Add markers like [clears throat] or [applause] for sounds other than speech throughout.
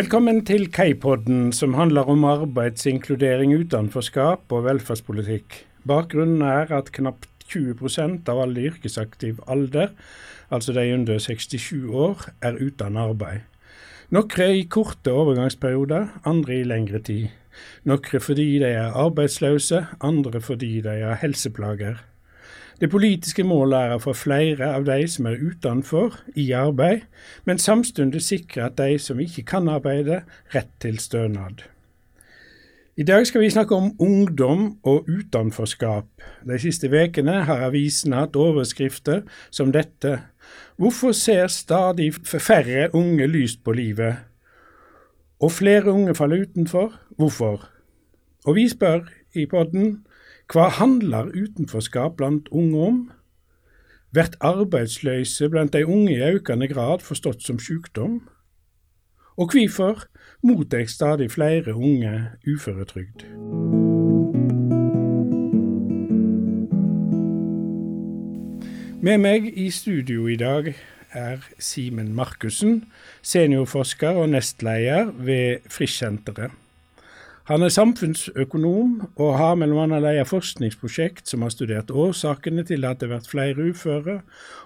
Velkommen til Kaipodden, som handler om arbeidsinkludering, utenforskap og velferdspolitikk. Bakgrunnen er at knapt 20 av alle i yrkesaktiv alder, altså de under 67 år, er uten arbeid. Noen i korte overgangsperioder, andre i lengre tid. Noen fordi de er arbeidsløse, andre fordi de har helseplager. Det politiske målet er å få flere av de som er utenfor, i arbeid, men samtidig sikre at de som ikke kan arbeide, rett til stønad. I dag skal vi snakke om ungdom og utenforskap. De siste ukene har avisene hatt overskrifter som dette. Hvorfor ser stadig færre unge lyst på livet? Og flere unge faller utenfor. Hvorfor? Og vi spør i podden hva handler utenforskap blant unge om? Blir arbeidsløse blant de unge i økende grad forstått som sykdom? Og hvorfor mottar stadig flere unge uføretrygd? Med meg i studio i dag er Simen Markussen, seniorforsker og nestleder ved Frischsenteret. Han er samfunnsøkonom og har bl.a. leia forskningsprosjekt som har studert årsakene til at det har vært flere uføre,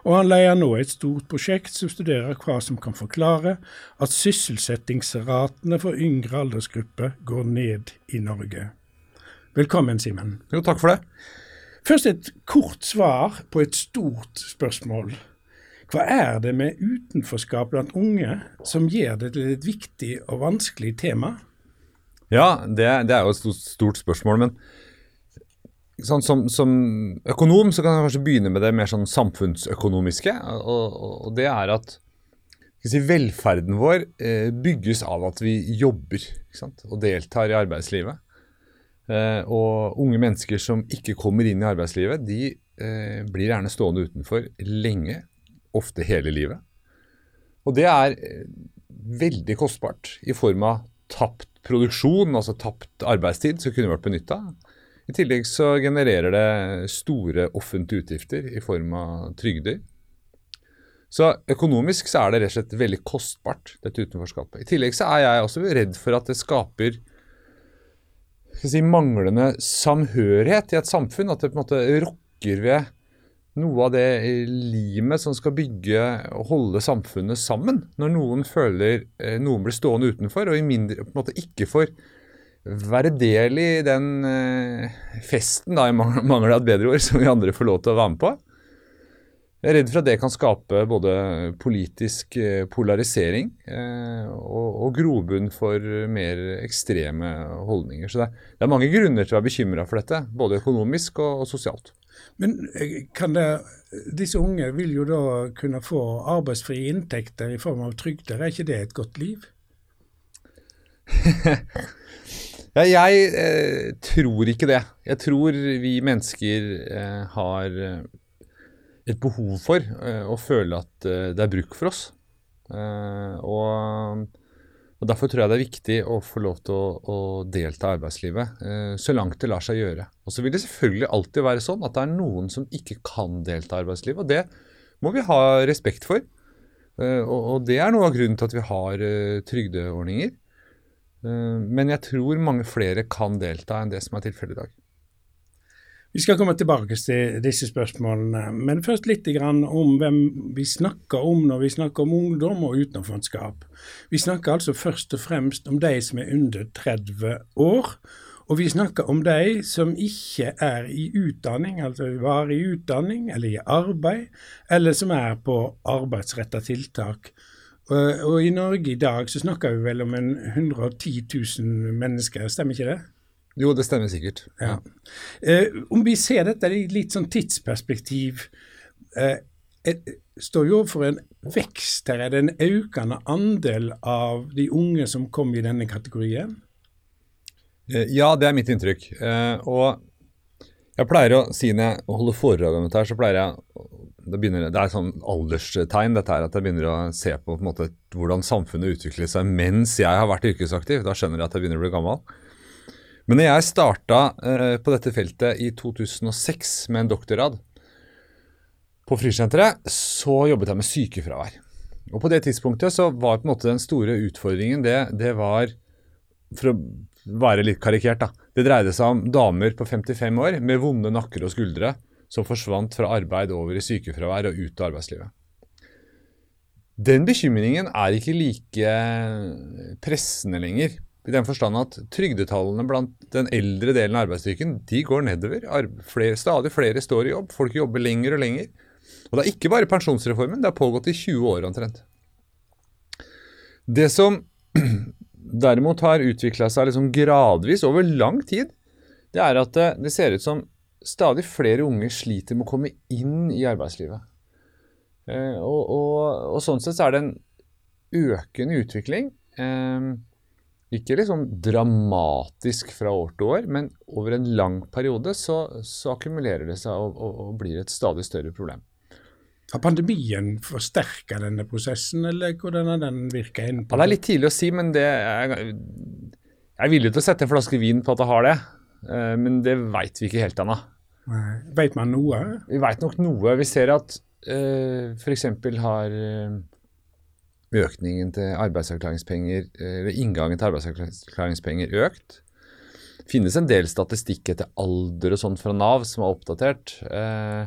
og han leier nå et stort prosjekt som studerer hva som kan forklare at sysselsettingsratene for yngre aldersgrupper går ned i Norge. Velkommen, Simen. Jo, takk for det. Først et kort svar på et stort spørsmål. Hva er det med utenforskap blant unge som gjør det til et viktig og vanskelig tema? Ja, det, det, er jo et stort, spørsmål. Men sånn, som, som, økonom så kan jeg kanskje begynne med det mer sånn samfunnsøkonomiske. Og, og det er at si, velferden vår eh, bygges av at vi jobber og deltar i arbeidslivet. Eh, og unge mennesker som ikke kommer inn i arbeidslivet, de eh, blir gjerne stående utenfor lenge, ofte hele livet. Og det er eh, veldig kostbart i form av tapt produksjon, altså tapt arbeidstid, som kunne vært benytta. I tillegg så genererer det store offentlige utgifter i form av trygder. Så økonomisk så er det rett og slett veldig kostbart, dette utenforskapet. I tillegg så er jeg også redd for at det skaper si, manglende samhørighet i et samfunn. At det på en måte rokker ved noe av det limet som skal bygge og holde samfunnet sammen. Når noen føler eh, noen blir stående utenfor, og i mindre, på en måte ikke får være del i den eh, festen, da, i mangel av et bedre ord, som vi andre får lov til å være med på. Jeg er redd for at det kan skape både politisk eh, polarisering eh, og, og, grobunn for mer ekstreme holdninger. Så det, det, er mange grunner til å være bekymra for dette, både økonomisk og, og sosialt. Men eh, kan det, disse unge vil jo da kunne få arbeidsfrie inntekter i form av trygder. Er ikke det et godt liv? [laughs] ja, jeg eh, tror ikke det. Jeg tror vi mennesker eh, har et behov for uh, å føle at uh, det er bruk for oss. Uh, og, og, Derfor tror jeg det er viktig å få lov til å, å delta i arbeidslivet så langt det lar seg gjøre. Og Så vil det selvfølgelig alltid være sånn at det er noen som ikke kan delta i arbeidslivet. og Det må vi ha respekt for. Og Det er noe av grunnen til at vi har trygdeordninger. Men jeg tror mange flere kan delta enn det som er tilfellet i dag. Vi skal komme tilbake til disse spørsmålene, men først litt om hvem vi snakker om når vi snakker om ungdom og utenforskap. Vi snakker altså først og fremst om de som er under 30 år, og vi snakker om de som ikke er i utdanning, altså varig utdanning eller i arbeid, eller som er på arbeidsretta tiltak. Og, i Norge i dag så snakker vi vel om en 110 000 mennesker, stemmer ikke det? Jo, det stemmer sikkert. Ja. Eh, om vi ser dette i litt sånn tidsperspektiv, eh, står jo overfor en vekst her. Er det en økende andel av de unge som kommer i denne kategorien? Eh, ja, det er mitt inntrykk. Eh, og jeg pleier å si når jeg holder foredrag om dette, her, så pleier jeg det, begynner, det er sånn alderstegn dette her, at jeg begynner å se på, på måte, hvordan samfunnet utvikler seg mens jeg har vært yrkesaktiv. Da skjønner jeg at jeg begynner å bli gammel. Men når jeg starta eh, på dette feltet i 2006 med en doktorgrad på Frysenteret, så jobbet jeg med sykefravær. og på det tidspunktet så var på en måte den store utfordringen det, det var For å være litt karikert, da. Det dreide seg om damer på 55 år med vonde nakker og skuldre som forsvant fra arbeid over i sykefravær og ut av arbeidslivet. Den bekymringen er ikke like pressende lenger. I den forstand at trygdetallene blant den eldre delen av arbeidsstyrken de går nedover. Flere, stadig flere står i jobb. Folk jobber lenger og lenger. Og det er ikke bare pensjonsreformen, det har pågått i 20 år omtrent. Det som [clears throat] derimot har utvikla seg liksom gradvis over lang tid, det er at det, det, ser ut som stadig flere unge sliter med å komme inn i arbeidslivet. Eh, og, og, og, sånn sett så er det en økende utvikling. Eh, ikke liksom dramatisk fra år til år, men over en lang periode så, så akkumulerer det seg og, og, og blir et stadig større problem. Har pandemien forsterka denne prosessen, eller hvordan har den virka inn på ja, Det er litt tidlig å si, men det er, jeg er villig til å sette en flaske vin på at det har det. Eh, men det veit vi ikke helt ennå. Veit man noe? Vi veit nok noe. Vi ser at uh, eh, f.eks. har eh, økningen til arbeidsavklaringspenger, eller inngangen til arbeidsavklaringspenger økt. Det finnes en del statistikk etter alder og sånt fra Nav som er oppdatert. Uh,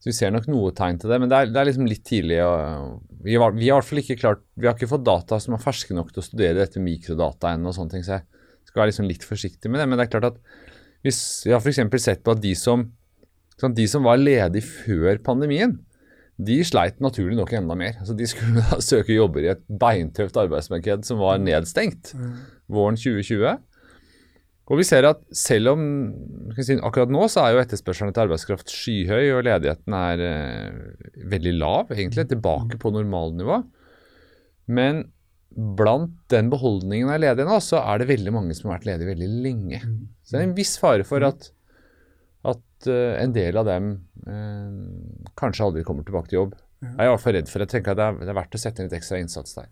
så vi ser nok noe tegn til det, men det er, det er liksom litt tidlig. Vi, har, vi, har, ikke klart, vi har ikke fått data som er ferske nok til å studere dette mikrodata ennå. så jeg skal være liksom litt forsiktig med det. Men det er klart at hvis vi har f.eks. sett på at de som, de som var ledige før pandemien, de sleit naturlig nok enda mer. Altså, de skulle da [laughs] søke jobber i et beintøft arbeidsmarked som var nedstengt mm. våren 2020. Og vi ser at selv om si, akkurat nå så er jo etterspørselen etter arbeidskraft skyhøy, og ledigheten er eh, veldig lav, egentlig, tilbake på normalnivå. Men blant den beholdningen av ledige nå, så er det veldig mange som har vært ledige veldig lenge. Så det er en viss fare for at, at uh, en del av dem uh, kanskje aldri kommer tilbake til jobb. Jeg er i hvert fall redd for det. Jeg tenker at det er, det er verdt å sette inn litt ekstra innsats der.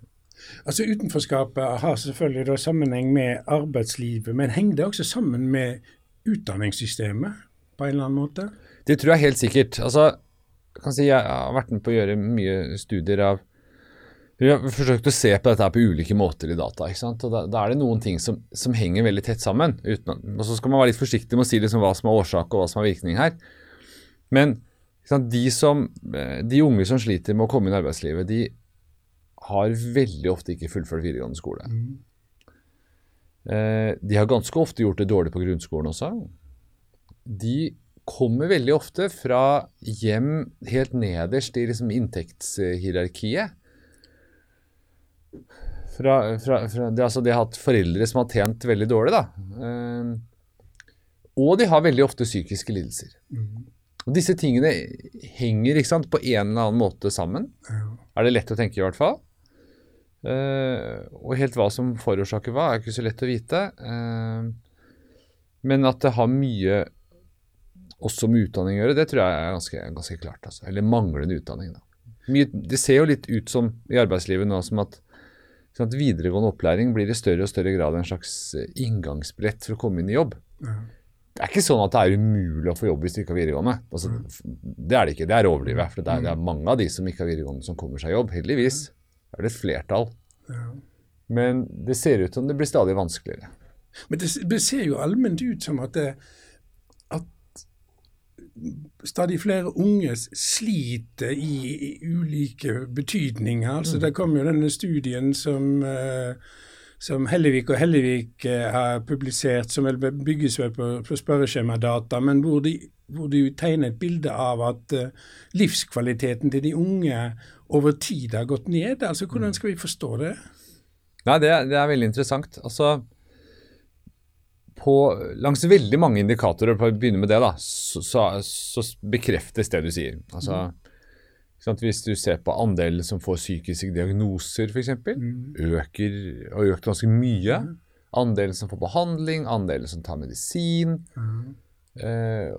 Altså Utenforskapet har selvfølgelig da sammenheng med arbeidslivet, men henger det også sammen med utdanningssystemet på en eller annen måte? Det tror jeg helt sikkert. Altså, jeg kan si jeg har vært med på å gjøre mye studier av Vi har forsøkt å se på dette på ulike måter i data. Og Da, da er det noen ting som, som, henger veldig tett sammen. Uten, og Så skal man være litt forsiktig med å si liksom hva som er årsak og hva som er virkning her. Men de, som, de unge som sliter med å komme inn i arbeidslivet, de har veldig ofte ikke fullført videregående skole. Mm. Eh, de har ganske ofte gjort det dårlig på grunnskolen også. De kommer veldig ofte fra hjem helt nederst i liksom inntektshierarkiet. Fra, fra, fra, det, altså de har hatt foreldre som har tjent veldig dårlig. Da. Eh, og de har veldig ofte psykiske lidelser. Mm. Og Disse tingene henger sant, på en eller annen måte sammen. Ja. Er det lett å tenke, i hvert fall. Uh, og helt hva som forårsaker hva, er ikke så lett å vite. Uh, men at det har mye også med utdanning å gjøre, det tror jeg er ganske, ganske klart. Altså. Eller manglende utdanning. Mye, det ser jo litt ut som i arbeidslivet nå som at, sånn at, videregående opplæring blir i større og større grad en slags eh, inngangsbrett for å komme inn i jobb. Ja. Det er ikke sånn at det er umulig å få jobb hvis du ikke har videregående. Altså, det er det ikke. Det er overlivet. For det er, det er, mange av de som ikke har videregående, som kommer seg i jobb. Heldigvis er det et flertall. Ja. Men det ser ut som det blir stadig vanskeligere. Men det, det ser jo allment ut som at, det, stadig flere unge sliter i, i ulike betydninger. Altså, mm. Det kom jo denne studien som uh, som Hellevik og Hellevik uh, har publisert, som vel bygges på, på spørreskjemadata, men hvor de, hvor de tegner et bilde av at uh, livskvaliteten til de unge over tid har gått ned? Altså, Hvordan mm. skal vi forstå det? Nei, det, det er veldig interessant. Altså, på, langs veldig mange indikatorer, for å begynne med det, da, så, så, så bekreftes det du sier. Altså, mm. Hvis du ser på andelen som får psykiske diagnoser, f.eks., mm. øker og økt ganske mye. Mm. Andelen som får behandling, andelen som tar medisin. Mm. Eh,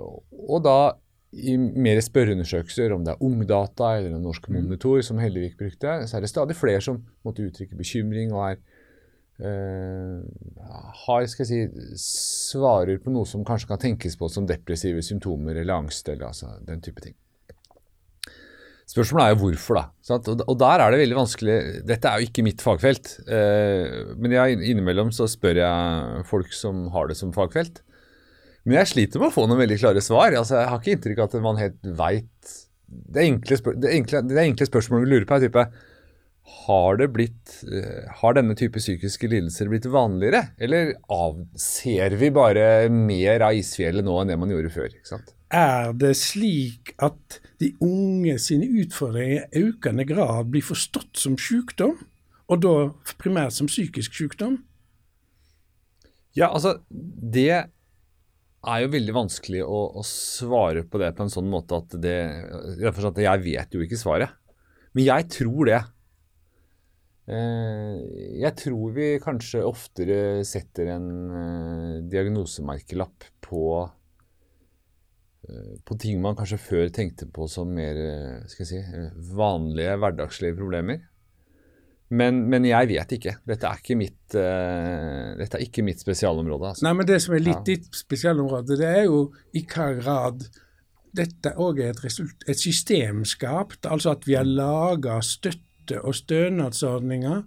og da i mer spørreundersøkelser, om det er Ungdata eller Norsk mm. Monitor, som Hellevik brukte, så er det stadig flere som måtte uttrykke bekymring og er har, skal jeg si, svarer på noe som kanskje kan tenkes på som depressive symptomer eller angst eller altså, den type ting. Spørsmålet er jo hvorfor, da. Og der er det veldig vanskelig Dette er jo ikke mitt fagfelt, eh, men jeg, innimellom så spør jeg folk som har det som fagfelt. Men jeg sliter med å få noen veldig klare svar. Altså, jeg har ikke inntrykk av at man helt veit det, det, det enkle spørsmålet vi lurer på, er type har, det blitt, eh, har denne type psykiske lidelser blitt vanligere, eller av, ser vi bare mer av isfjellet nå enn det man gjorde før? Er det slik at de unge sine utfordringer i økende grad blir forstått som sykdom, og da primært som psykisk sykdom? Ja, altså Det er jo veldig vanskelig å, å svare på det på en sånn måte at det Jeg vet jo ikke svaret. Men jeg tror det. Eh, jeg tror vi kanskje oftere setter en eh, diagnosemerkelapp på, eh, på ting man kanskje før tenkte på som mer skal jeg si, vanlige hverdagslige problemer. Men, men, jeg vet ikke. Dette er ikke mitt, dette er ikke mitt spesialområde. Altså. Nei, men Det som er litt ja. ditt spesialområde, det er jo i hva grad dette òg er et, et systemskap. Altså at vi har laga støtte støtte- og stønadsordninger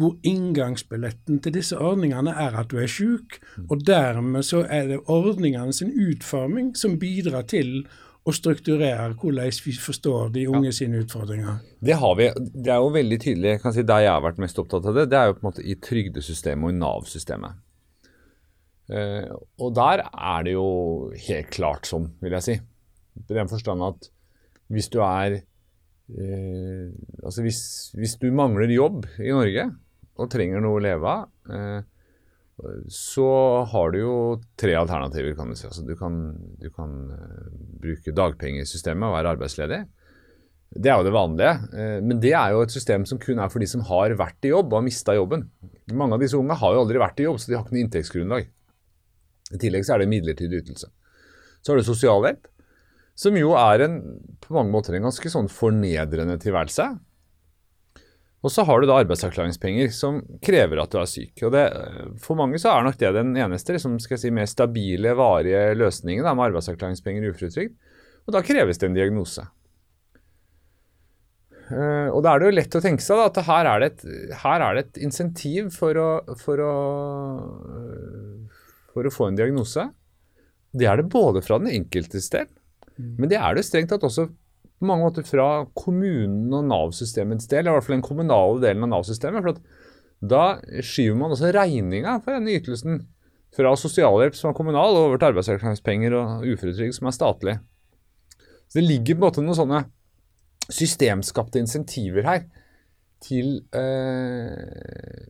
hvor inngangsbilletten til disse ordningene er at du er syk, og dermed så er det ordningene sin utforming som bidrar til å strukturere hvordan vi forstår de unge ja. sine utfordringer. Det har vi. Det er jo veldig tydelig. Jeg kan si Der jeg har vært mest opptatt av det, det er jo på en måte i trygdesystemet og i Nav-systemet. Eh, og der er det jo helt klart sånn, vil jeg si. I den forstand at hvis du er eh, altså hvis, hvis, du mangler jobb i Norge og trenger noe å leve av, eh, så har du jo tre alternativer, kan du si. Altså, du kan, du kan uh, bruke dagpengesystemet og være arbeidsledig. Det er jo det vanlige. Uh, men det er jo et system som kun er for de som har vært i jobb og har mista jobben. Mange av disse unge har jo aldri vært i jobb, så de har ikke noe inntektsgrunnlag. I tillegg så er det midlertidig ytelse. Så har du sosialhjelp. Som jo er en, på mange måter en ganske sånn fornedrende tilværelse. Og så har du da arbeidsavklaringspenger, som krever at du er syk. Og det, For mange så er nok det den eneste liksom, skal jeg si, mer stabile, varige løsningen da, med arbeidsavklaringspenger og uføretrygd. Og da kreves det en diagnose. Uh, og da er det jo lett å tenke seg da, at her er det et, er det et insentiv for å, for, å, for å få en diagnose. Det er det både fra den enkeltes del, men det er det strengt tatt også på mange måter fra kommunen og Nav-systemets del, i hvert fall den kommunale delen av Nav-systemet. for Da skyver man også regninga for denne ytelsen fra sosialhjelp som er kommunal, over til arbeidsavklaringspenger og uføretrygd som er statlig. Så Det ligger på en måte noen sånne systemskapte insentiver her til eh,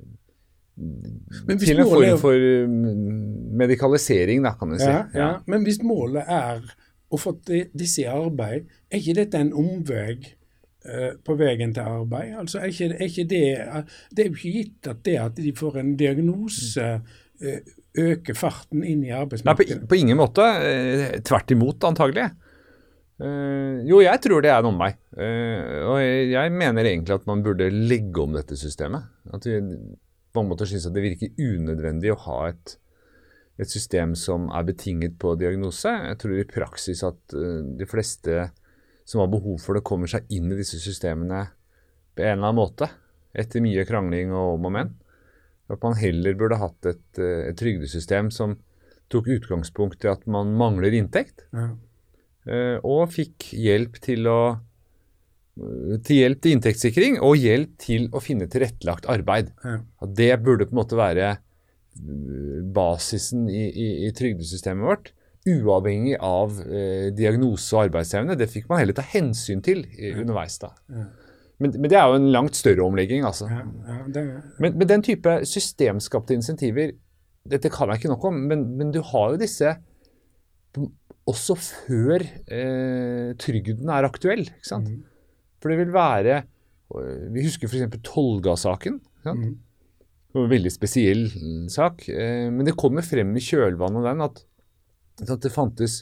til en form for mm, medikalisering, da, kan du si. Ja, ja. Men hvis målet er og fått disse i arbeid, er ikke dette en omvei uh, på veien til arbeid? Altså, er ikke, er ikke det, det er jo ikke gitt at det at de får en diagnose uh, øker farten inn i arbeidsmarkedet. Nei, på, på ingen måte. Tvert imot, antagelig. jo, jeg tror det er en omvei. og jeg, mener egentlig at man burde legge om dette systemet. At vi på en måte synes at det virker unødvendig å ha et et system som er betinget på diagnose. Jeg tror i praksis at uh, de fleste som har behov for det, kommer seg inn i disse systemene på en eller annen måte. Etter mye krangling og om og men. At man heller burde hatt et, uh, et trygdesystem som tok utgangspunkt i at man mangler inntekt. Ja. Uh, og fikk hjelp til å til hjelp til inntektssikring og hjelp til å finne tilrettelagt arbeid. Ja. Det burde på en måte være basisen i, i, i trygdesystemet vårt, uavhengig av eh, diagnose og arbeidsevne. Det fikk man heller ta hensyn til i, underveis. da. Men, men, det er jo en langt større omlegging. altså. Men, men, den type systemskapte insentiver Dette kan jeg ikke nok om, men, men du har jo disse også før eh, trygden er aktuell. ikke sant? Mm. For det vil være Vi husker f.eks. Tolga-saken. Mm en veldig spesiell sak. Eh, men det kommer frem i kjølvannet av den at, at det fantes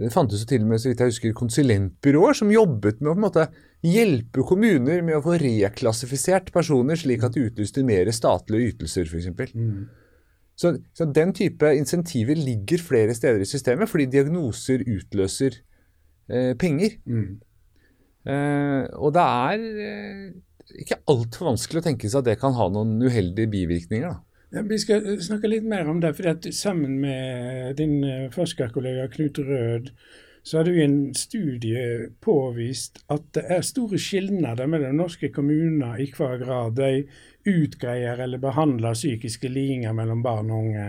det fantes jo til og med så vidt jeg husker, konsulentbyråer som jobbet med å på en måte hjelpe kommuner med å få reklassifisert personer, slik at de utlyste mer statlige ytelser, f.eks. Mm. Så, så den type insentiver ligger flere steder i systemet, fordi diagnoser utløser eh, penger. Mm. Eh, og det er eh, ikke altfor vanskelig å tenke seg at det kan ha noen uheldige bivirkninger. da. Ja, vi skal snakke litt mer om det. fordi Sammen med din forskerkollega Knut Rød så har du i en studie påvist at det er store skilnader mellom norske kommuner i hva grad de utgreier eller behandler psykiske lidelser mellom barn og unge.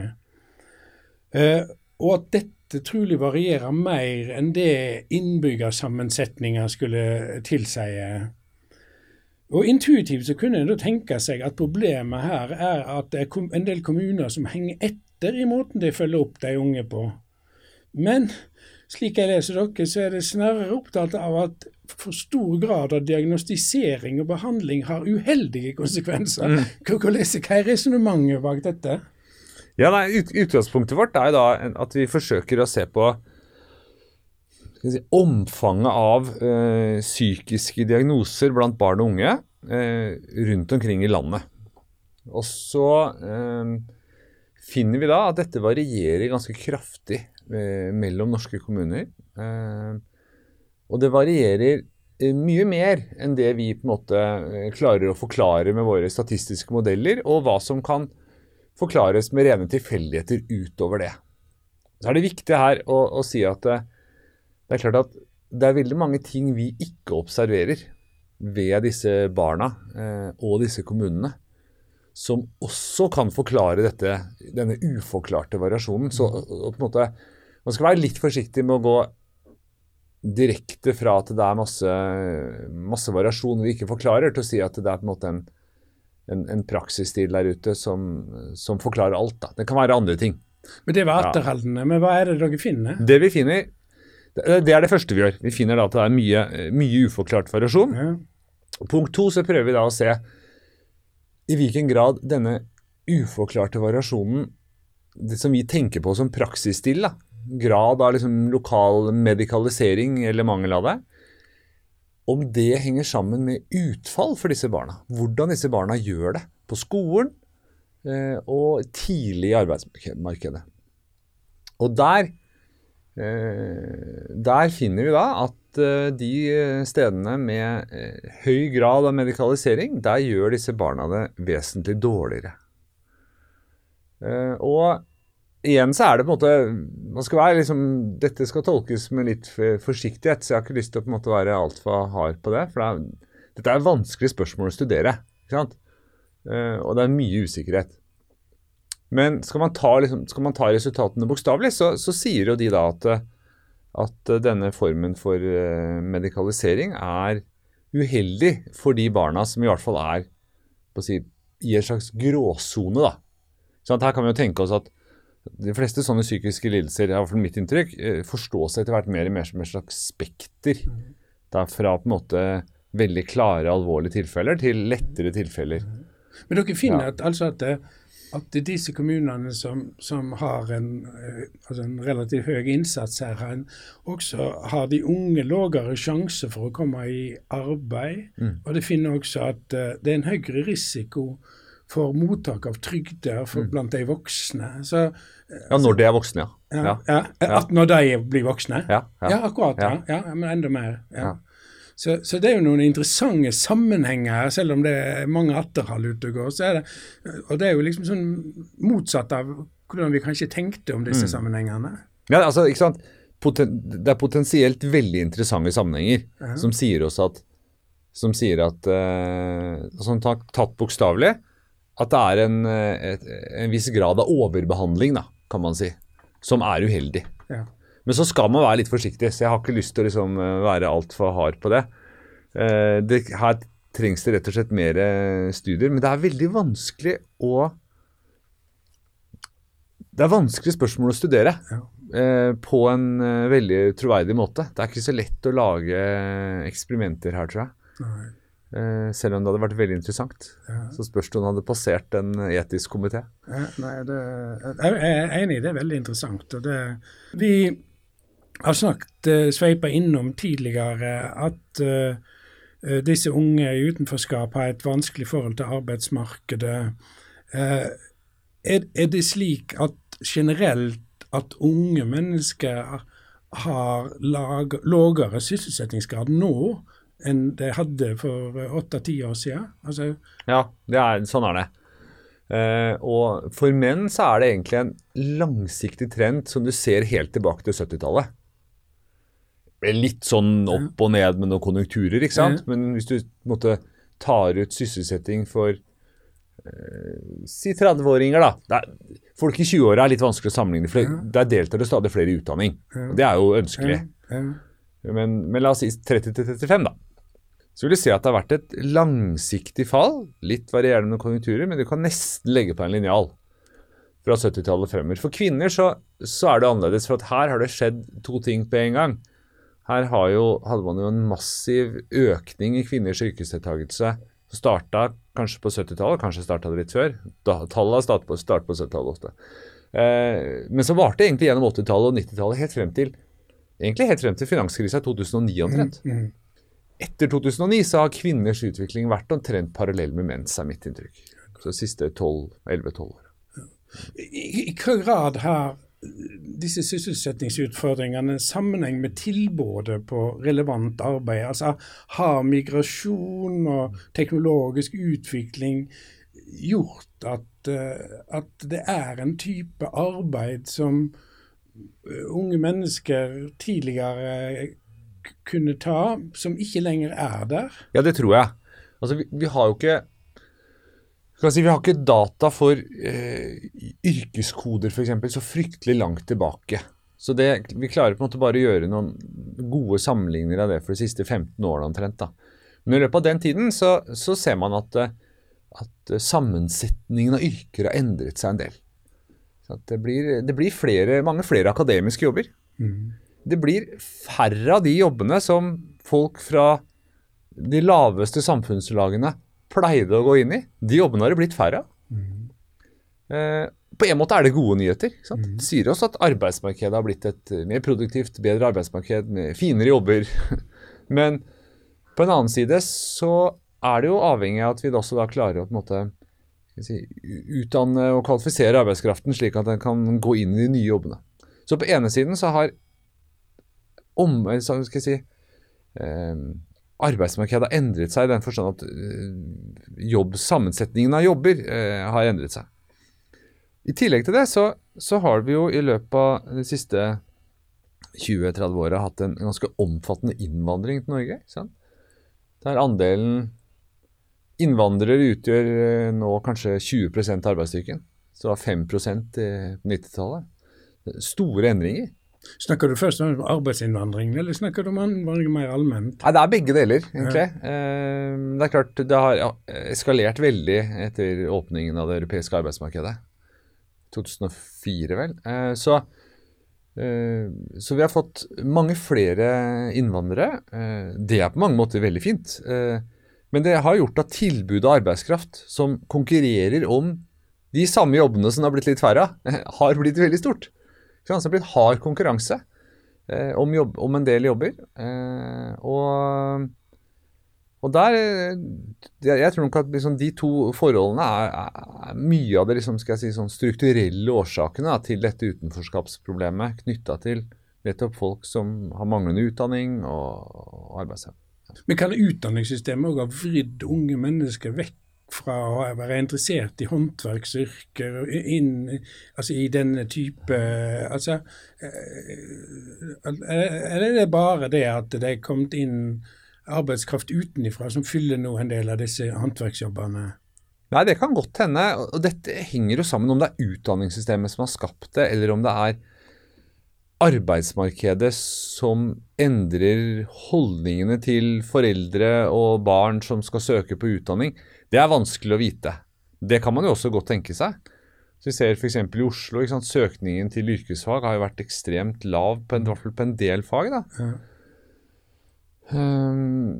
Eh, og at dette trolig varierer mer enn det innbyggersammensetninger skulle tilsie. Og Intuitivt så kunne en da tenke seg at problemet her er at det er en del kommuner som henger etter i måten de følger opp de unge på. Men slik jeg leser dere, så er det snarere opptatt av at for stor grad av diagnostisering og behandling har uheldige konsekvenser. Mm. Hva, er resonnementet bak dette? Ja, nei, ut, Utgangspunktet vårt er da at vi forsøker å se på si, omfanget av eh, psykiske diagnoser blant barn og unge eh, rundt omkring i landet. Og så øh, finner vi da at dette varierer ganske kraftig mellom norske kommuner. og det varierer mye mer enn det vi på en måte klarer å forklare med våre statistiske modeller, og hva som kan forklares med rene tilfeldigheter utover det. Så er det viktig her å, å si at det, er klart at det er veldig mange ting vi ikke observerer ved disse barna eh, og disse kommunene, som også kan forklare dette, denne uforklarte variasjonen. Så på en måte, Man skal være litt forsiktig med å gå direkte fra at det er masse, masse variasjon vi ikke forklarer, til å si at det er på en måte en, en, en praksisstil der ute som, som, forklarer alt. Da. Det kan være andre ting. Men Det var etterholdende. Ja. Men hva er det dere finner? Det vi finner, det er det første vi gjør. Vi finner da at det er mye, mye uforklart variasjon. Ja. Punkt to så prøver vi da å se i hvilken grad denne uforklarte variasjonen, det som vi tenker på som praksisstil, da, grad av liksom lokal medikalisering eller mangel av det, om det henger sammen med utfall for disse barna. Hvordan disse barna gjør det på skolen eh, og tidlig i arbeidsmarkedet. Og der, eh, der finner vi da at eh, de stedene med eh, høy grad av medikalisering, der gjør disse barna det vesentlig dårligere. Eh, og igjen så er det på en måte man skal være liksom, Dette skal tolkes med litt forsiktighet, så jeg har ikke lyst til å på en måte være altfor hard på det. For det er, dette er vanskelige spørsmål å studere. ikke sant? Og det er mye usikkerhet. Men skal man ta, liksom, skal man ta resultatene bokstavelig, så, så, sier jo de da at, at denne formen for uh, medikalisering er uheldig for de barna som i hvert fall er si, i en slags gråsone. da. Sånn, her kan vi jo tenke oss at de fleste sånne psykiske lidelser, i hvert fall mitt inntrykk, eh, forstås etter hvert mer og mer som et slags spekter. Mm. Det er fra på en måte veldig klare, alvorlige tilfeller til lettere tilfeller. Mm. Men dere finner ja. at, altså at, at disse kommunene som, som har en, eh, altså en, relativt høy innsats her, også har de unge lavere sjanse for å komme i arbeid. Mm. Og det finner også at uh, det er en høyere risiko for mottak av trygder mm. blant de voksne. Så, ja, når de er voksne, ja. ja, ja. At når de blir voksne? Ja, akkurat. Ja. men enda mer. Så, så, det er jo noen interessante sammenhenger her, selv om det er mange atterhold ute og det, er jo liksom sånn motsatt av hvordan vi kanskje tenkte om disse mm. sammenhengene. Ja, altså, ikke sant? Poten, det er potensielt veldig interessante sammenhenger som sier oss at som sier at uh, sånn tatt, tatt bokstavelig, at det er en, eh, et, en viss grad av overbehandling, da, kan man si, som er uheldig. Ja. Men så skal man være litt forsiktig, så jeg har ikke lyst til å liksom eh, være altfor hard på det. Eh, det. Her trengs det rett og slett mer studier, men det er veldig vanskelig å Det er vanskelige spørsmål å studere ja. på en veldig troverdig måte. Det er ikke så lett å lage eksperimenter her, tror jeg. Nei. Eh, selv om det hadde vært veldig interessant. Ja. Så spørs det om det hadde passert en etisk komité. Ja, nei, det, jeg er enig, det er veldig interessant. det, Vi har snakket, uh, sveipa innom tidligere at uh, disse unge i utenforskap har et vanskelig forhold til arbeidsmarkedet. Er, det slik at generelt at unge mennesker har lavere sysselsettingsgrad nå enn de hadde for åtte-ti år siden. Altså, Ja, er, sånn er det. Uh, og for menn så er det egentlig en langsiktig trend som du ser helt tilbake til 70-tallet. Litt sånn opp og ned med noen konjunkturer, ikke sant? Men hvis du måtte, tar ut sysselsetting for eh, si 30-åringer, da. Er, folk i 20-åra er litt vanskelig å sammenligne, for der deltar det stadig flere i utdanning. Og det er jo ønskelig. ja. Men, men la oss si 30-35, da. Så vil du se at det har vært et langsiktig fall, litt varierende med konjunkturer, men du kan nesten legge på en linjal fra 70-tallet fremover. For kvinner så, så er det annerledes, for her har det skjedd to ting på en gang. Her har jo, hadde man jo en massiv økning i kvinners yrkesdeltakelse. som Starta kanskje på 70-tallet, kanskje starta det litt før. Da, tallet startet på, start på 70-tallet ofte. Eh, men så varte det egentlig gjennom 80-tallet og 90-tallet helt frem til egentlig helt frem til finanskrisa i 2009 omtrent. Etter 2009 så har kvinners utvikling vært omtrent parallell med menns, er mitt inntrykk. Så de siste 11-12 år. I, I hva grad har disse sysselsettingsutfordringene sammenheng med tilbudet på relevant arbeid? Altså har migrasjon og teknologisk utvikling gjort at, eh, at det er en type arbeid som eh, unge mennesker tidligere kunne ta, som ikke lenger er der? Ja, det tror jeg. Altså, vi, vi har jo ikke si, Vi har ikke data for eh, yrkeskoder f.eks. så fryktelig langt tilbake. Så det, Vi klarer på en måte bare å gjøre noen gode sammenligninger av det for de siste 15 årene omtrent. da. Men i løpet av den tiden så, så ser man at, eh, at sammensetningen av yrker har endret seg en del. Så at det blir, det blir flere, mange flere akademiske jobber. Det blir færre av de jobbene som folk fra de laveste samfunnslagene pleide å gå inn i. De jobbene har det blitt færre av. Eh, på en måte er det gode nyheter. Sant? Mm. Det sier oss at arbeidsmarkedet har blitt et eh, mer produktivt, bedre arbeidsmarked med finere jobber. [laughs] Men på en annen side så er det jo avhengig av at vi også da klarer å på en måte skal si, utdanne og kvalifisere arbeidskraften slik at den kan gå inn i de nye jobbene. Så på ene siden så har om, så skal jeg si, eh, arbeidsmarkedet har endret seg i den forstand at eh, jobb, sammensetningen av jobber eh, har endret seg. I tillegg til det så, så har vi jo i løpet av de siste 20-30 åra hatt en ganske omfattende innvandring til Norge. Sant? Der andelen innvandrere utgjør eh, nå kanskje 20% av arbeidsstyrken. Så det var 5 på 90-tallet. Store endringer. Snakker du først om arbeidsinnvandring, eller snakker du om innvandring mer allment? Nei, Det er begge deler, egentlig. Ja. det er klart det har eskalert veldig etter åpningen av det europeiske arbeidsmarkedet. 2004, vel. Eh, så, eh, så vi har fått mange flere innvandrere. Eh, det er på mange måter veldig fint. Eh, men det har gjort at tilbudet av arbeidskraft som konkurrerer om de samme jobbene som det har blitt litt færre av, [laughs] har blitt veldig stort. Så det har blitt hard konkurranse eh, om, jobb, om en del jobber. Eh, og, og der eh, jeg, tror nok at liksom de to forholdene er, er, er mye av det liksom, si, sånn strukturelle årsakene da, til dette utenforskapsproblemet knytta til nettopp folk som har manglende utdanning og, og arbeidsevne. Men kan utdanningssystemet òg ha vridd unge mennesker vekk fra å være interessert i håndverksyrker og inn altså i denne type altså, eh, Eller er det bare det at det er kommet inn arbeidskraft utenifra som fyller nå en del av disse håndverksjobbene? Nei, det kan godt hende. Og dette henger jo sammen om det er utdanningssystemet som har skapt det, eller om det er arbeidsmarkedet som endrer holdningene til foreldre og barn som skal søke på utdanning. Det er vanskelig å vite. Det kan man jo også godt tenke seg. Så Vi ser f.eks. i Oslo. Ikke sant? Søkningen til yrkesfag har jo vært ekstremt lav, på en, i hvert fall på en del fag. da. Ja. Um,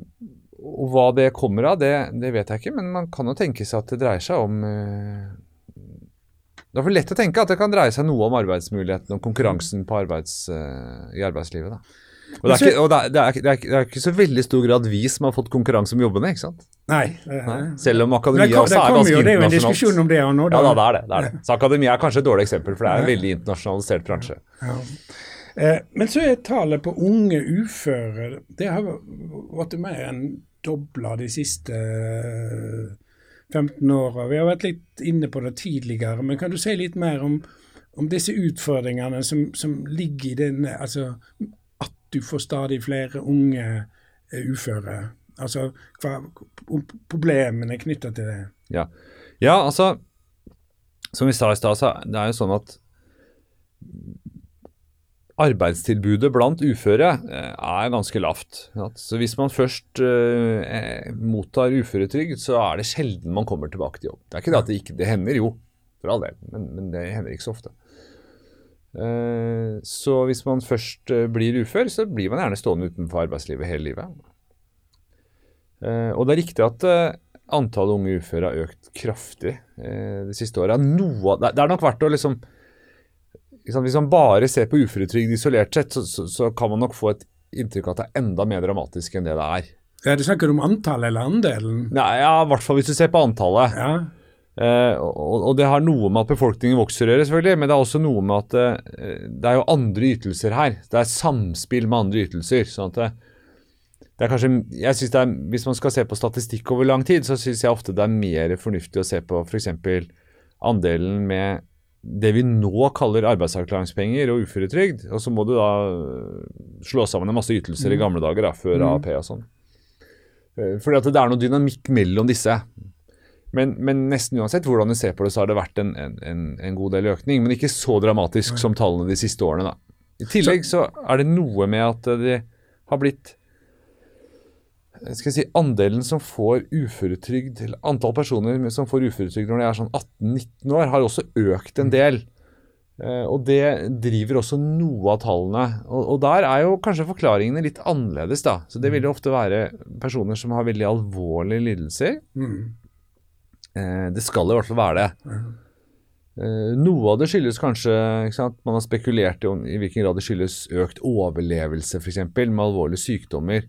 og hva det kommer av, det, det vet jeg ikke, men man kan jo tenke seg at det dreier seg om uh, Det er for lett å tenke at det kan dreie seg noe om arbeidsmulighetene og konkurransen på arbeids, uh, i arbeidslivet. da. Og, det er, ikke, og det, er, det, er, det, er, ikke så veldig stor grad vi som har fått konkurranse om jobbene, ikke sant? Nei. Nei. Selv om akademia kom, også er ganske jo, det er jo en diskusjon om det nå. Ja da, det er det. Så akademia er kanskje et dårlig eksempel, for det er en veldig internasjonalisert bransje. Ja. Eh, men så er tallet på unge uføre Det har vært mer enn dobla de siste 15 eh, åra. Vi har vært litt inne på det tidligere, men kan du si litt mer om, om disse utfordringene som, som ligger i denne Altså du får stadig flere unge eh, uføre? Altså hva problemene knytta til det? Ja. ja, altså Som vi sa i stad, så det er jo sånn at arbeidstilbudet blant uføre eh, er ganske lavt. Så Hvis man først eh, mottar uføretrygd, så er det sjelden man kommer tilbake til jobb. Det er ikke det at det ikke det hender, jo, for all del, men, men det hender ikke så ofte. Eh, så hvis man først eh, blir ufør, så blir man gjerne stående utenfor arbeidslivet hele livet. Eh, og det er riktig at antallet unge uføre har økt kraftig det siste året. Noe, det er nok verdt å liksom hvis man bare ser på uføretrygd isolert sett, så, så, så, kan man nok få et inntrykk av at det er enda mer dramatisk enn det det er. Ja, Du snakker om antallet eller andelen? Nei, ja, i hvert fall hvis du ser på antallet. Ja. Eh, og, og, det har noe med at befolkningen vokser å gjøre, selvfølgelig, men det er også noe med at uh, det er jo andre ytelser her. Det er samspill med andre ytelser. sånn at det, det er kanskje, jeg synes det er, Hvis man skal se på statistikk over lang tid, så syns jeg ofte det er mer fornuftig å se på f.eks. andelen med det vi nå kaller arbeidsavklaringspenger og uføretrygd. Og så må du da slå sammen en masse ytelser i mm. gamle dager, da, før mm. AAP og sånn. Eh, fordi at det er noe dynamikk mellom disse. Men, men, nesten uansett hvordan du ser på det, så har det vært en, en, en god del økning. Men ikke så dramatisk som tallene de siste årene. da. I tillegg så er det noe med at det har blitt skal jeg si, andelen som får uføretrygd, eller antall personer som får uføretrygd når de er sånn 18-19 år, har også økt en del. Uh, og det driver også noe av tallene. Og, og, der er jo kanskje forklaringene litt annerledes, da. Så det vil jo ofte være personer som har veldig alvorlige lidelser. Mm. Uh, det skal i hvert fall være det. Uh, noe av det skyldes kanskje Man har spekulert i, i hvilken grad det skyldes økt overlevelse, f.eks., med alvorlige sykdommer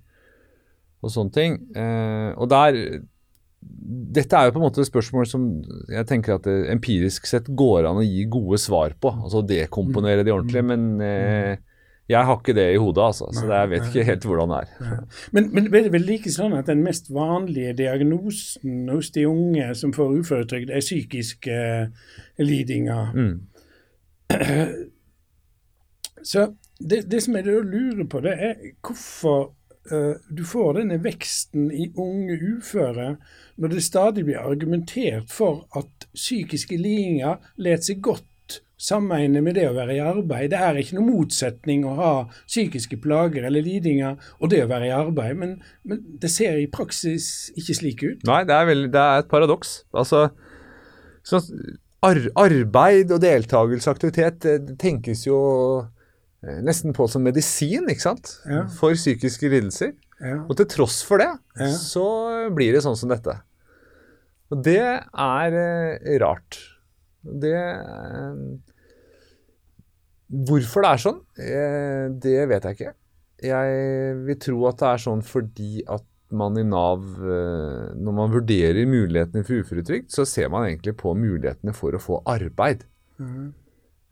og sånne ting. Eh, og der Dette er jo på en måte et spørsmål som jeg tenker at det empirisk sett går an å gi gode svar på. Altså dekomponere de ordentlig. Men eh, jeg har ikke det i hodet, altså, så jeg vet ikke helt hvordan det er. Men, men det er vel like sånn at den mest vanlige diagnosen hos de unge som får uføretrygd, er psykiske uh, lidinger. Mm. [clears throat] Så det, det, som jeg lurer på, det er hvorfor uh, du får denne veksten i unge uføre når det stadig blir argumentert for at psykiske lidinger lar seg godt sammenligne med det å være i arbeid. Det er ikke noen motsetning å ha psykiske plager eller lidinger og det å være i arbeid, men, men det ser i praksis ikke slik ut. Nei, det er, veldig, det er et paradoks. Altså, arbeid og deltakelse og aktivitet det tenkes jo Eh, nesten på som medisin ikke sant? Ja. for psykiske lidelser. Ja. Og til tross for det, ja. så blir det sånn som dette. Og det er eh, rart. Det eh, Hvorfor det er sånn, eh, det vet jeg ikke. Jeg vil tro at det er sånn fordi at man i Nav, eh, når man vurderer mulighetene for uføretrygd, så ser man egentlig på mulighetene for å få arbeid. Mm.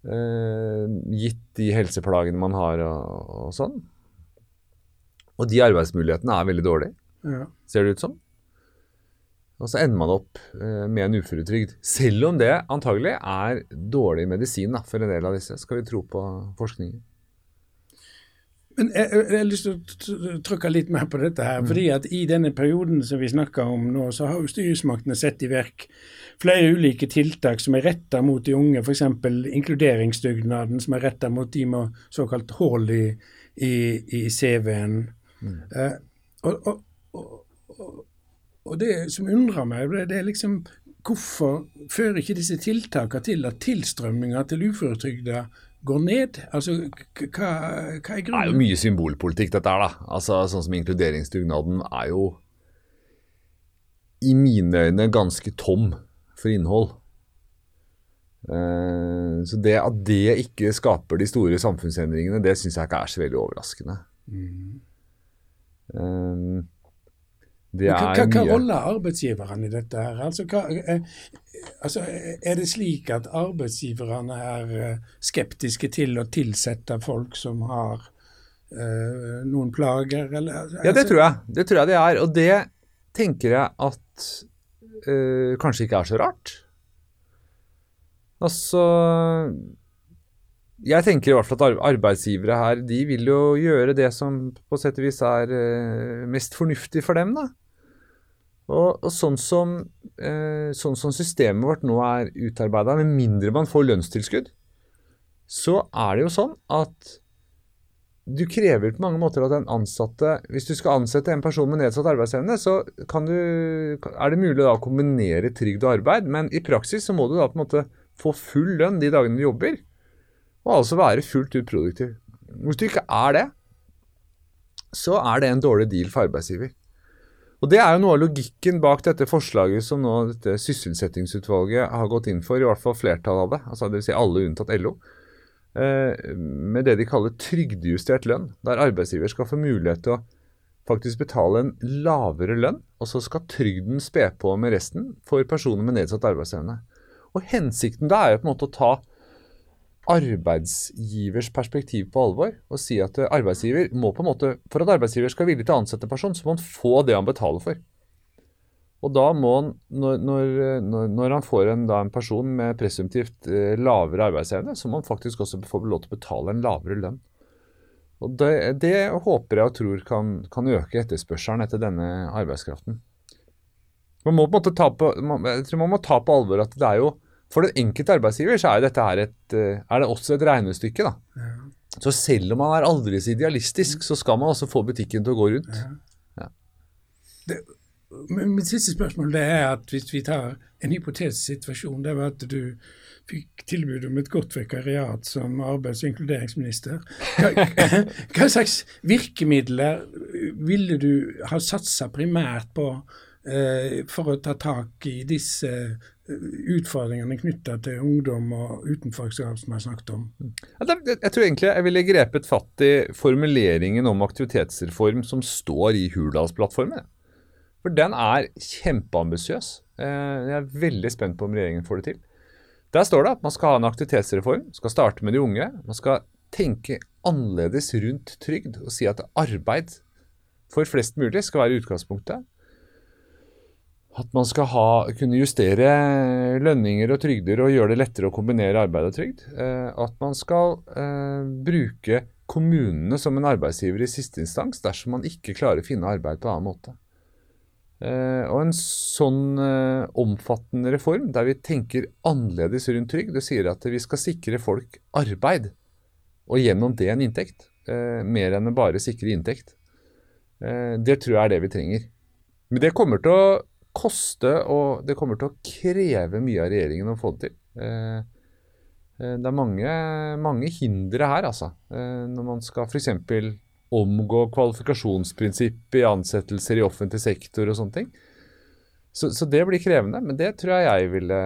Uh, gitt de helseplagene man har og, og, sånn. Og de arbeidsmulighetene er veldig dårlige, ja. ser det ut som. Og så ender man opp uh, med en uføretrygd. Selv om det antagelig er dårlig medisin da, for en del av disse, skal vi tro på forskningen. Men jeg, jeg, har lyst til å trykke litt mer på dette. her, mm. fordi at I denne perioden som vi snakker om nå, så har jo styresmaktene sett i verk flere ulike tiltak som er retta mot de unge, f.eks. inkluderingsdugnaden som er retta mot de med såkalt hull i, i, i CV-en. Mm. Uh, og, og, og, og, det som undrer meg, det er liksom hvorfor fører ikke disse tiltakene til at tilstrømminga til uføretrygda går ned? Altså, hva, hva er grunnen? Det er jo mye symbolpolitikk, dette her. da. Altså, Sånn som inkluderingsdugnaden er jo i mine øyne ganske tom for innhold. Uh, så det at det ikke skaper de store samfunnsendringene, det syns jeg ikke er så veldig overraskende. Mm. Det hva, hva, hva rolle har arbeidsgiverne i dette? her? Altså, hva, eh, altså, er det slik at arbeidsgiverne er eh, skeptiske til å tilsette folk som har eh, noen plager? Eller, altså, Ja, det tror jeg. Det tror jeg det er. Og det tenker jeg at eh, kanskje ikke er så rart. Altså Jeg tenker i hvert fall at arbeidsgivere her, de vil jo gjøre det som på sett og vis er eh, mest fornuftig for dem, da. Og, og sånn, som, eh, sånn som systemet vårt nå er utarbeida, med mindre man får lønnstilskudd, så er det jo sånn at du krever på mange måter at den ansatte Hvis du skal ansette en person med nedsatt arbeidsevne, så du, er det mulig å kombinere trygd og arbeid, men i praksis så må du da på en måte få full lønn de dagene du jobber, og altså være fullt ut produktiv. Hvis du ikke er det, så er det en dårlig deal for arbeidsgiver. Og Det er jo noe av logikken bak dette forslaget som nå dette sysselsettingsutvalget har gått inn for, i hvert fall flertallet av det, altså dvs. Si alle unntatt LO eh, med det de kaller trygdejustert lønn, der arbeidsgiver skal få mulighet til å faktisk betale en lavere lønn, og så skal trygden spe på med resten for personer med nedsatt arbeidsevne. Og Hensikten da er jo på en måte å ta arbeidsgivers perspektiv på alvor og si at eh, arbeidsgiver må på en måte, for at arbeidsgiver skal villig til å ansette en person, så må han få det han betaler for. Og da må han, når, når, når han får en, da, en person med presumptivt eh, lavere arbeidsevne, så må han faktisk også få lov til å betale en lavere lønn. Og Det, det håper jeg og tror kan, kan øke etterspørselen etter denne arbeidskraften. Man må på en måte ta på, man, jeg tror man må ta på alvor at det er jo For den enkelte arbeidsgiver så er dette her et, eh, er det også et regnestykke. da. Så selv om man er aldri så idealistisk, så skal man også få butikken til å gå rundt. Men Mitt siste spørsmål det er at hvis vi tar en hypotetisk situasjon, det var at du fikk tilbud om et godt vikariat som arbeids- og inkluderingsminister. Hva, [laughs] hva slags virkemidler ville du ha satsa primært på for å ta tak i disse eh, utfordringene knytta til ungdom og utenforskap som jeg har snakket om? Det- jeg tror egentlig jeg ville grepet fatt i formuleringen om aktivitetsreform som står i Hurdalsplattformen. For den er kjempeambisiøs. Eh, Jeg er veldig spent på om regjeringen får det til. Der står det at man skal ha en aktivitetsreform, skal starte med de unge. Man skal tenke annerledes rundt trygd og si at arbeid for flest mulig skal være utgangspunktet. At man skal ha, kunne justere lønninger og trygder og gjøre det lettere å kombinere arbeid og trygd. Eh, at man skal eh, bruke kommunene som en arbeidsgiver i siste instans dersom man ikke klarer å finne arbeid på annen måte. Eh, og en sånn omfattende reform der vi tenker annerledes rundt trygd, og sier at vi skal sikre folk arbeid, og gjennom det en inntekt. Mer enn å bare sikre inntekt. Det tror jeg er det vi trenger. Men det kommer til å koste, og det kommer til å kreve mye av regjeringen å få det til. Eh, eh, det er mange, mange hindre her, altså. Eh, når man skal f.eks. omgå kvalifikasjonsprinsippet i ansettelser i offentlig sektor og sånne ting. Så, så det blir krevende, men det tror jeg jeg ville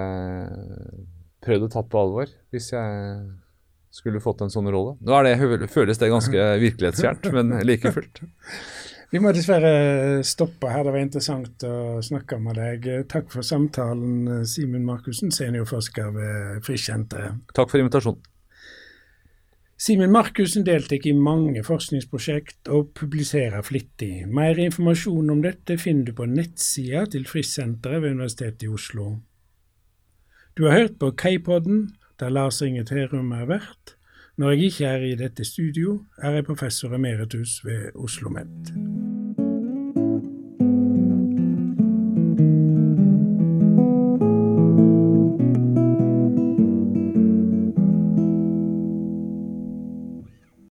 prøvd å tatt på alvor hvis jeg skulle fått en sånn rolle. Nå er det, føles det ganske [laughs] virkelighetsfjernt, men like fullt. Vi må dessverre stoppe her. Det var interessant å snakke med deg. Takk for samtalen, Simen Markussen, seniorforsker ved Frischsenteret. Takk for invitasjonen. Simen Markussen deltok i mange forskningsprosjekt og publiserer flittig. Mer informasjon om dette finner du på nettsida til Frischsenteret ved Universitetet i Oslo. Du har hørt på K-podden, der Lars Inge Terum er vert. Når jeg ikke er i dette studio, er jeg professor emeritus ved Oslo OsloMet.